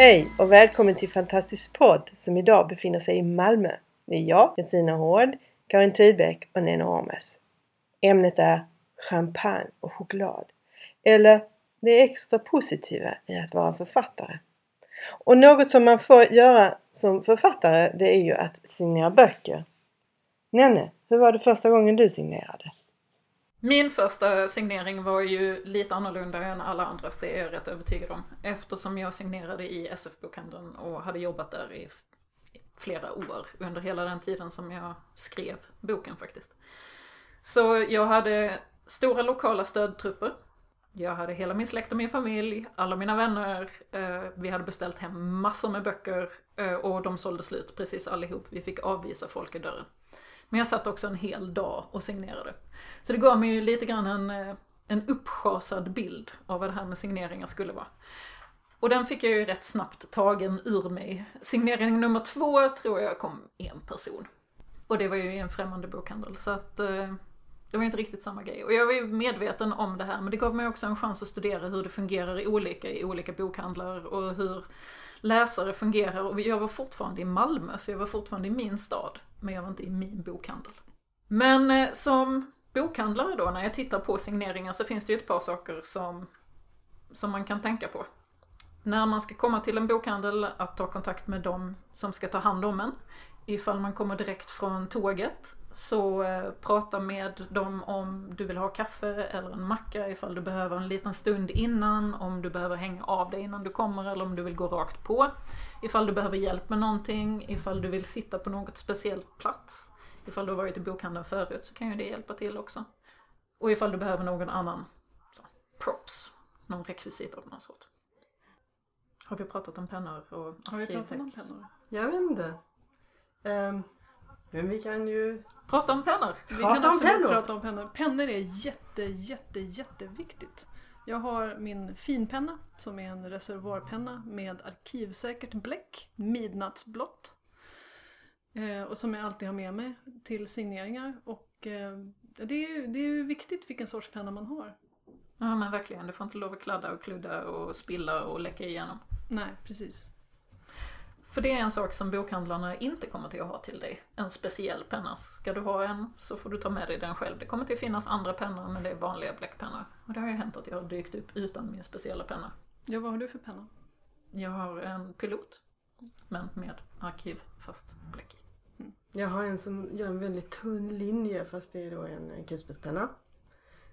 Hej och välkommen till Fantastisk podd som idag befinner sig i Malmö. Det är jag, Kristina Hård, Karin Tidbeck och Nena Ormes. Ämnet är champagne och choklad. Eller det extra positiva i att vara författare. Och något som man får göra som författare det är ju att signera böcker. Nenne, hur var det första gången du signerade? Min första signering var ju lite annorlunda än alla andras, det är jag rätt övertygad om. Eftersom jag signerade i SF-bokhandeln och hade jobbat där i flera år under hela den tiden som jag skrev boken faktiskt. Så jag hade stora lokala stödtrupper. Jag hade hela min släkt och min familj, alla mina vänner. Eh, vi hade beställt hem massor med böcker eh, och de sålde slut precis allihop. Vi fick avvisa folk i dörren. Men jag satt också en hel dag och signerade. Så det gav mig ju lite grann en, eh, en uppschasad bild av vad det här med signeringar skulle vara. Och den fick jag ju rätt snabbt tagen ur mig. Signering nummer två tror jag kom en person. Och det var ju i en främmande bokhandel. Så att eh, det var inte riktigt samma grej. Och jag var ju medveten om det här men det gav mig också en chans att studera hur det fungerar i olika, i olika bokhandlar och hur läsare fungerar. Och jag var fortfarande i Malmö så jag var fortfarande i min stad. Men jag var inte i min bokhandel. Men eh, som bokhandlare då när jag tittar på signeringar så finns det ju ett par saker som, som man kan tänka på. När man ska komma till en bokhandel att ta kontakt med dem som ska ta hand om en. Ifall man kommer direkt från tåget så eh, prata med dem om du vill ha kaffe eller en macka ifall du behöver en liten stund innan, om du behöver hänga av dig innan du kommer eller om du vill gå rakt på. Ifall du behöver hjälp med någonting, ifall du vill sitta på något speciellt plats. Ifall du har varit i bokhandeln förut så kan ju det hjälpa till också. Och ifall du behöver någon annan så, props, någon rekvisit av någon sort. Har vi pratat om pennor och Har vi pratat om pennor? Jag vet inte. Um, men vi kan ju prata om pennor. Vi kan absolut pennor. prata om pennor. Pennor är jätte, jätte, jätteviktigt. Jag har min finpenna som är en reservoarpenna med arkivsäkert bläck, midnattsblått. Eh, och som jag alltid har med mig till signeringar. Och eh, det, är ju, det är ju viktigt vilken sorts penna man har. Ja men verkligen, du får inte lov att kladda och kludda och spilla och läcka igenom. Nej, precis. För det är en sak som bokhandlarna inte kommer till att ha till dig. En speciell penna. Ska du ha en så får du ta med dig den själv. Det kommer till att finnas andra pennor men det är vanliga bläckpennor. Och det har ju hänt att jag har dykt upp utan min speciella penna. Ja, vad har du för penna? Jag har en pilot. Men med arkiv fast bläck i. Mm. Jag har en som gör en väldigt tunn linje fast det är då en kulspetspenna.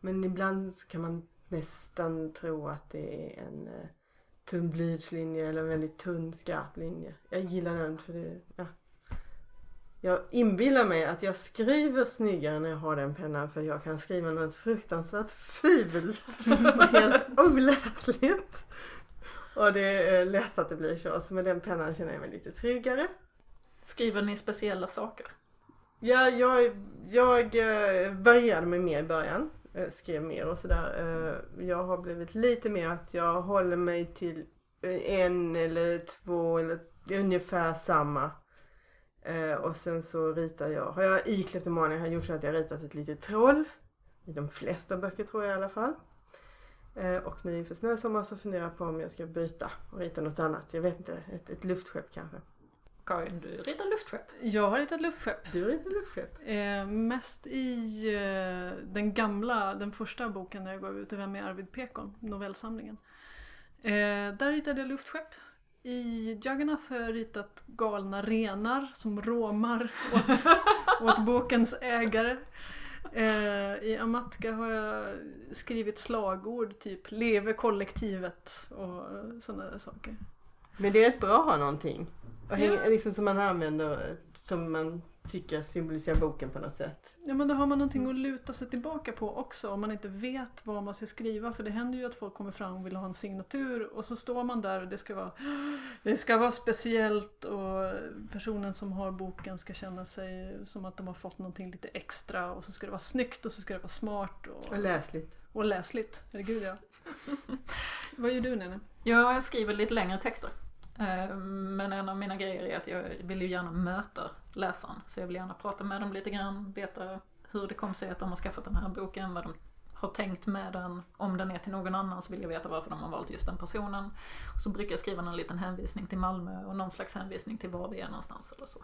Men ibland kan man nästan tro att det är en eh, tunn blyertslinje eller en väldigt tunn skarp linje. Jag gillar den för det, ja. Jag inbillar mig att jag skriver snyggare när jag har den pennan för jag kan skriva något fruktansvärt fult och helt oläsligt. Och det är lätt att det blir så. Så med den pennan känner jag mig lite tryggare. Skriver ni speciella saker? Ja, jag, jag eh, varierade mig mer i början. Eh, skrev mer och sådär. Eh, jag har blivit lite mer att jag håller mig till eh, en eller två eller ungefär samma. Och sen så ritar jag, har jag i kleptomania har gjort så att jag ritat ett litet troll. I de flesta böcker tror jag i alla fall. Och nu inför snösommar så funderar jag på om jag ska byta och rita något annat. Jag vet inte, ett, ett luftskepp kanske. Karin, du ritar luftskepp. Jag har ritat luftskepp. Du ritar luftskepp. Eh, mest i eh, den gamla, den första boken när jag gav ut, Vem är Arvid Pekon? Novellsamlingen. Eh, där ritade jag luftskepp. I Juggernaut har jag ritat galna renar som råmar åt, åt bokens ägare. Eh, I Amatka har jag skrivit slagord typ leve kollektivet och sådana saker. Men det är rätt bra att ha någonting. Och häng, ja. liksom som man använder som man tycker symboliserar boken på något sätt. Ja men då har man någonting att luta sig tillbaka på också om man inte vet vad man ska skriva. För det händer ju att folk kommer fram och vill ha en signatur och så står man där och det ska vara, det ska vara speciellt och personen som har boken ska känna sig som att de har fått någonting lite extra och så ska det vara snyggt och så ska det vara smart och, Och läsligt. och läsligt. Herregud ja. vad gör du Nene? Ja, jag skriver lite längre texter. Eh, men en av mina grejer är att jag vill ju gärna möta läsaren. Så jag vill gärna prata med dem lite grann, veta hur det kom sig att de har skaffat den här boken, vad de har tänkt med den. Om den är till någon annan så vill jag veta varför de har valt just den personen. Så brukar jag skriva någon liten hänvisning till Malmö och någon slags hänvisning till var vi är någonstans eller så.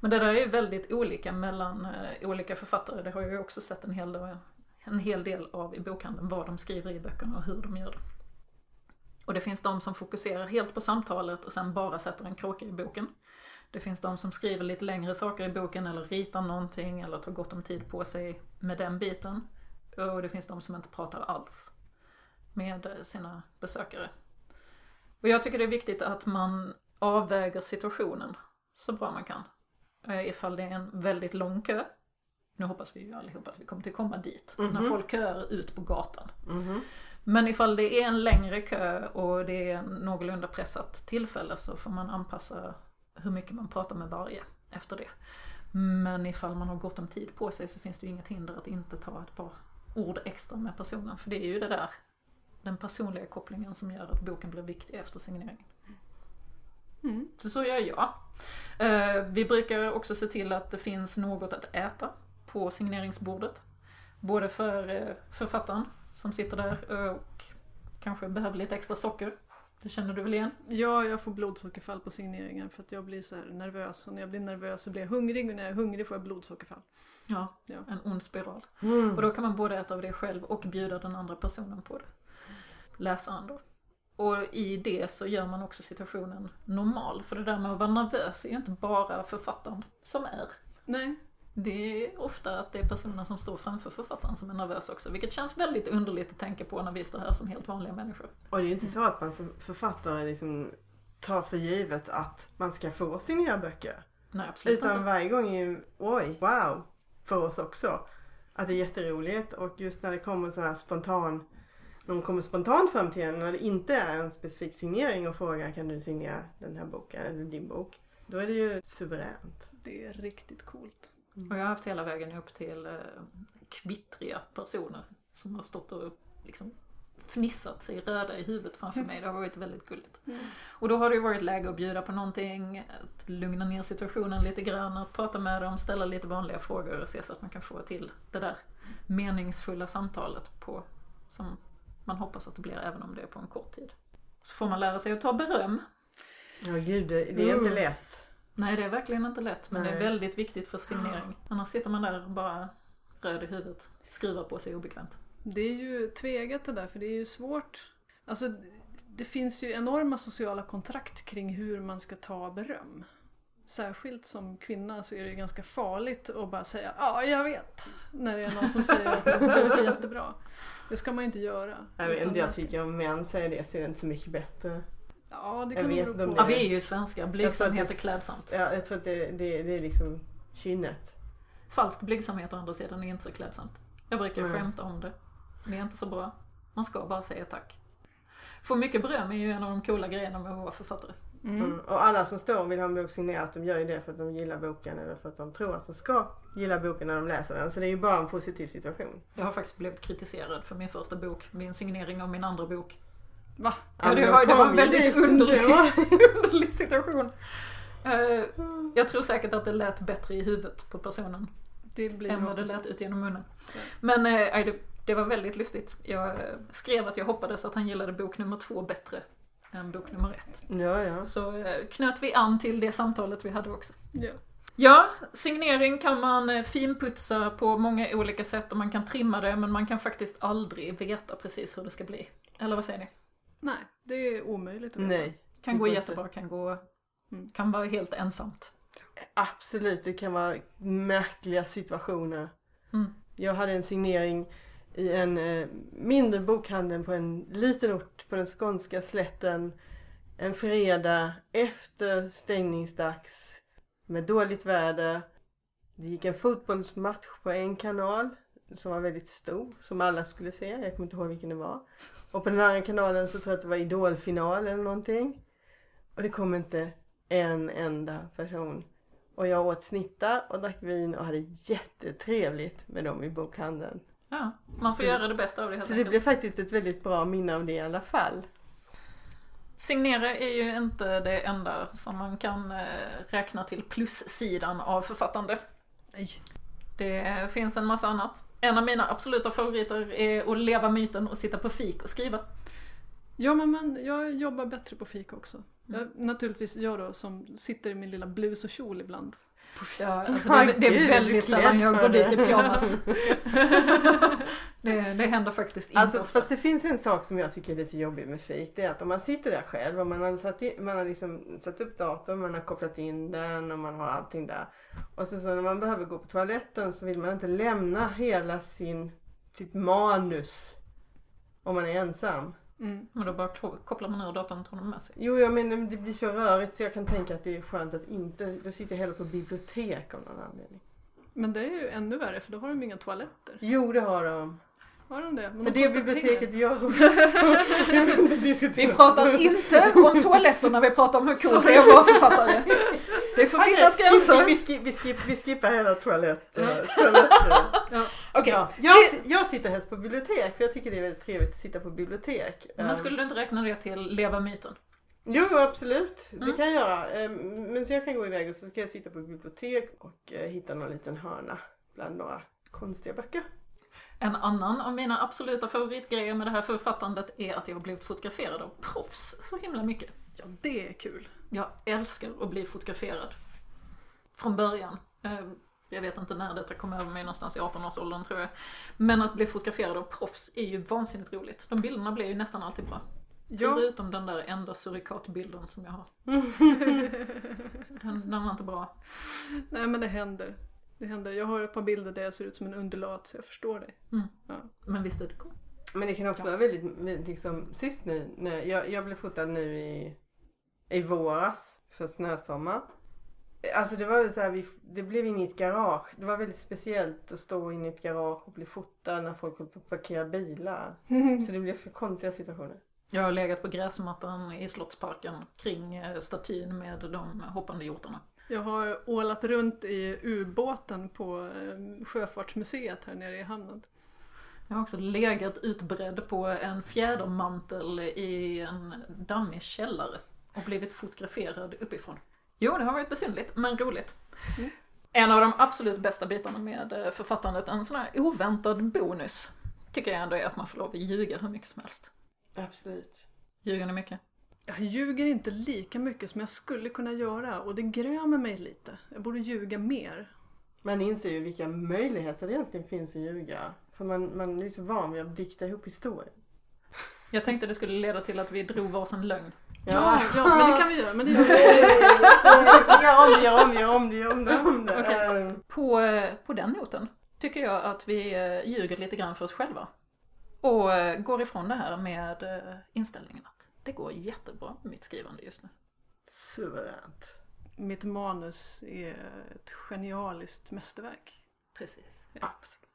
Men det där är väldigt olika mellan eh, olika författare. Det har jag ju också sett en hel, del, en hel del av i bokhandeln, vad de skriver i böckerna och hur de gör det. Och det finns de som fokuserar helt på samtalet och sen bara sätter en kråka i boken. Det finns de som skriver lite längre saker i boken eller ritar någonting eller tar gott om tid på sig med den biten. Och det finns de som inte pratar alls med sina besökare. Och jag tycker det är viktigt att man avväger situationen så bra man kan. Eh, Ifall det är en väldigt lång kö. Nu hoppas vi ju allihopa att vi kommer till komma dit. När Mhm. folk köar ut på gatan. Mhm. Men ifall det är en längre kö och det är någorlunda pressat tillfälle så får man anpassa hur mycket man pratar med varje efter det. Men ifall man har gott om tid på sig så finns det ju inget hinder att inte ta ett par ord extra med personen. För det är ju det där, den personliga kopplingen som gör att boken blir viktig efter signeringen. Mm. Så så gör jag. Eh, Vi brukar också se till att det finns något att äta på signeringsbordet. Både för eh, författaren som sitter där och kanske behöver lite extra socker. Det känner du väl igen? Ja, jag får blodsockerfall på signeringen för att jag blir så här nervös och när jag blir nervös så blir jag hungrig och när jag är hungrig får jag blodsockerfall. Ja, Ja. en ond spiral. Mm. Och då kan man både äta av det själv och bjuda den andra personen på det. Läsaren då. Och i det så gör man också situationen normal. För det där med att vara nervös är ju inte bara författaren som är. Nej, Det är ofta att det är personen som står framför författaren som är nervös också. Vilket känns väldigt underligt att tänka på när vi står här som helt vanliga människor. Och det är ju inte så att man som författare liksom tar för givet att man ska få signera böcker. Nej, absolut Utan inte. varje gång är ju, oj, wow, för oss också. Att det är jätteroligt och just när det kommer sån här spontan, någon kommer spontant fram till en när det inte är en specifik signering och frågar kan du signera den här boken eller din bok. Då är det ju suveränt. det är riktigt coolt. Och jag har haft hela vägen upp till eh, kvittriga personer som har stått och liksom fnissat sig röda i huvudet framför mig. Det har varit väldigt gulligt. Mm. Och då har det ju varit läge att bjuda på någonting, att lugna ner situationen lite grann, att prata med dem, ställa lite vanliga frågor och se så att man kan få till det där meningsfulla samtalet på, som man hoppas att det blir även om det är på en kort tid. Så får man lära sig att ta beröm. Ja gud, det, det är inte Mm. lätt. Nej, det är verkligen inte lätt, men det är Nej. väldigt viktigt för signering. Annars sitter man där bara röd i huvudet, skruvar på sig obekvämt. Det är ju tvegat det där för det är ju svårt. Alltså det finns ju enorma sociala kontrakt kring hur man ska ta beröm. Särskilt som kvinna så är det ju ganska farligt att bara säga ja, jag vet. När det är någon som säger att ens bok är jättebra. Det ska man ju inte göra. Jag vet inte, jag man tycker om män säger det så är det inte så mycket bättre. Ja, det Jag kan nog vet bero på. Ja, vi är ju svenskar, Jag blygsamhet det är klädsamt. Ja, jag tror att det, det, det är liksom kynnet. Falsk blygsamhet å andra sidan är inte så klädsamt. Jag brukar Nej. skämta om det. Det är inte så bra. Man ska bara säga tack. Få mycket beröm är ju en av de coola grejerna med att vara författare. Mm. Mm. Och alla som står och vill ha en bok signerad, de gör ju det för att de gillar boken eller för att de tror att de ska gilla boken när de läser den. Så det är ju bara en positiv situation. Jag har faktiskt blivit kritiserad för min första bok vid en signering av min andra bok. Va? Ja, det var- de det var ju väldigt ändå. Underlig situation. Eh, jag tror säkert att det lät bättre i huvudet på personen Det blir än vad det lät ut genom munnen. Ja. Men nej, det, det var väldigt lustigt. Jag eh, skrev att jag hoppades att han gillade bok nummer två bättre än bok nummer ett. Ja, ja. Så knöt vi an till det samtalet vi hade också. Ja. Ja, signering kan man finputsa på många olika sätt och man kan trimma det men man kan faktiskt aldrig veta precis hur det ska bli. Eller vad säger ni? Nej, det är omöjligt att veta. Nej. Kan gå jättebra, kan gå... Mm. Kan vara helt ensamt. Absolut, det kan vara märkliga situationer. Mm. Jag hade en signering i en eh, mindre bokhandel på en liten ort på den skånska slätten en fredag efter stängningsdags. med dåligt väder. Det gick en fotbollsmatch på en kanal som var väldigt stor, som alla skulle se. Jag kommer inte ihåg vilken det var. Och på den andra kanalen så tror jag att det var idolfinal eller någonting. Och det kom inte en enda person. Och jag åt snittar och drack vin och hade jättetrevligt med dem i bokhandeln. Ja, man får Så- göra det bästa av det helt Så det enkelt. blev faktiskt ett väldigt bra minne av det i alla fall. Signera är ju inte det enda som man kan eh, räkna till plussidan av författande. Nej. Det finns en massa annat. En av mina absoluta favoriter är att leva myten och sitta på fik och skriva. Ja men, men jag jobbar bättre på fika också. Jag, naturligtvis jag då som sitter i min lilla blus och kjol ibland. Ja, alltså Ah, det, det är väldigt sällan jag går dit i pyjamas. det, det händer faktiskt inte Alltså, ofta. fast det finns en sak som jag tycker är lite jobbig med fik. Det är att om man sitter där själv och man har satt, i, man har liksom satt upp datorn, man har kopplat in den och man har allting där. Och så, så när man behöver gå på toaletten så vill man inte lämna hela sin, sitt manus. Om man är ensam. Mm. Men då bara ko- kopplar man ur datorn och tar den med sig. Jo, jag menar det blir så rörigt så jag kan tänka att det är skönt att inte, då sitter jag hellre på bibliotek av någon anledning. Men det är ju ännu värre för då har de inga toaletter. Jo, det har de. Har de det? Men För de det biblioteket pengar. diskutera. Vi pratar inte om toaletter när vi pratar om hur coolt det är att vara författare. Det får finnas Okej, gränser. Vi, skip, vi, skip, vi skippar hela toalett, eh, toaletten. Ja. Okej, Ja, jag, jag sitter helst på bibliotek för jag tycker det är väldigt trevligt att sitta på bibliotek. men Eh, skulle du inte räkna det till leva myten? Jo, absolut. Det Mm. kan jag göra. Eh, Men så jag kan gå iväg och så ska jag sitta på bibliotek och eh, hitta någon liten hörna bland några konstiga böcker. En annan av mina absoluta favoritgrejer med det här författandet är att jag har blivit fotograferad av proffs så himla mycket. Ja, det är kul. Jag älskar att bli fotograferad. Från början. Eh, Jag vet inte när detta kom över mig, någonstans i 18-årsåldern tror jag. Men att bli fotograferad av proffs är ju vansinnigt roligt. De bilderna blir ju nästan alltid bra. Ja, Förutom den där enda surikatbilden som jag har. Den, den var inte bra. nej men det händer. Det händer. Jag har ett par bilder där jag ser ut som en undulat så jag förstår dig. Men visst är det coolt. Men det kan också vara väldigt, väldigt liksom, sist nu, när jag, jag blev fotad nu i, i våras för snösommar. Alltså det var ju så här, vi, det blev in i ett garage. Det var väldigt speciellt att stå inne i ett garage och bli fotad när folk höll på att parkera bilar. Så det blev också konstiga situationer. Jag har legat på gräsmattan i Slottsparken kring eh, statyn med de hoppande hjortarna. Jag har ålat runt i ubåten på eh, Sjöfartsmuseet här nere i hamnen. Jag har också legat utbredd på en fjädermantel i en dammig källare och blivit fotograferad uppifrån. Jo, det har varit besynnerligt, men roligt. Mm. En av de absolut bästa bitarna med eh, författandet, en sån här oväntad bonus, tycker jag ändå är att man får lov att ljuga hur mycket som helst. Absolut. Ljuger ni mycket? Jag ljuger inte lika mycket som jag skulle kunna göra och det grämer mig lite. Jag borde ljuga mer. Man inser ju vilka möjligheter det egentligen finns att ljuga. För man, man är ju så van vid att dikta ihop historier. Jag tänkte det skulle leda till att vi drog varsin lögn. Ja, ja men det kan vi göra. Men det gör vi. Gör om gör om gör om det, gör om det. Om det. Okej. Eh, På, eh, på den noten tycker jag att vi eh, ljuger lite grann för oss själva. Och eh, går ifrån det här med inställningen att det går jättebra med mitt skrivande just nu. Suveränt. Mitt manus är ett genialiskt mästerverk. Precis. Absolut.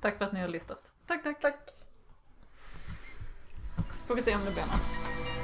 Tack för att ni har lyssnat. Tack, tack. Tack. Får vi se om det blir något.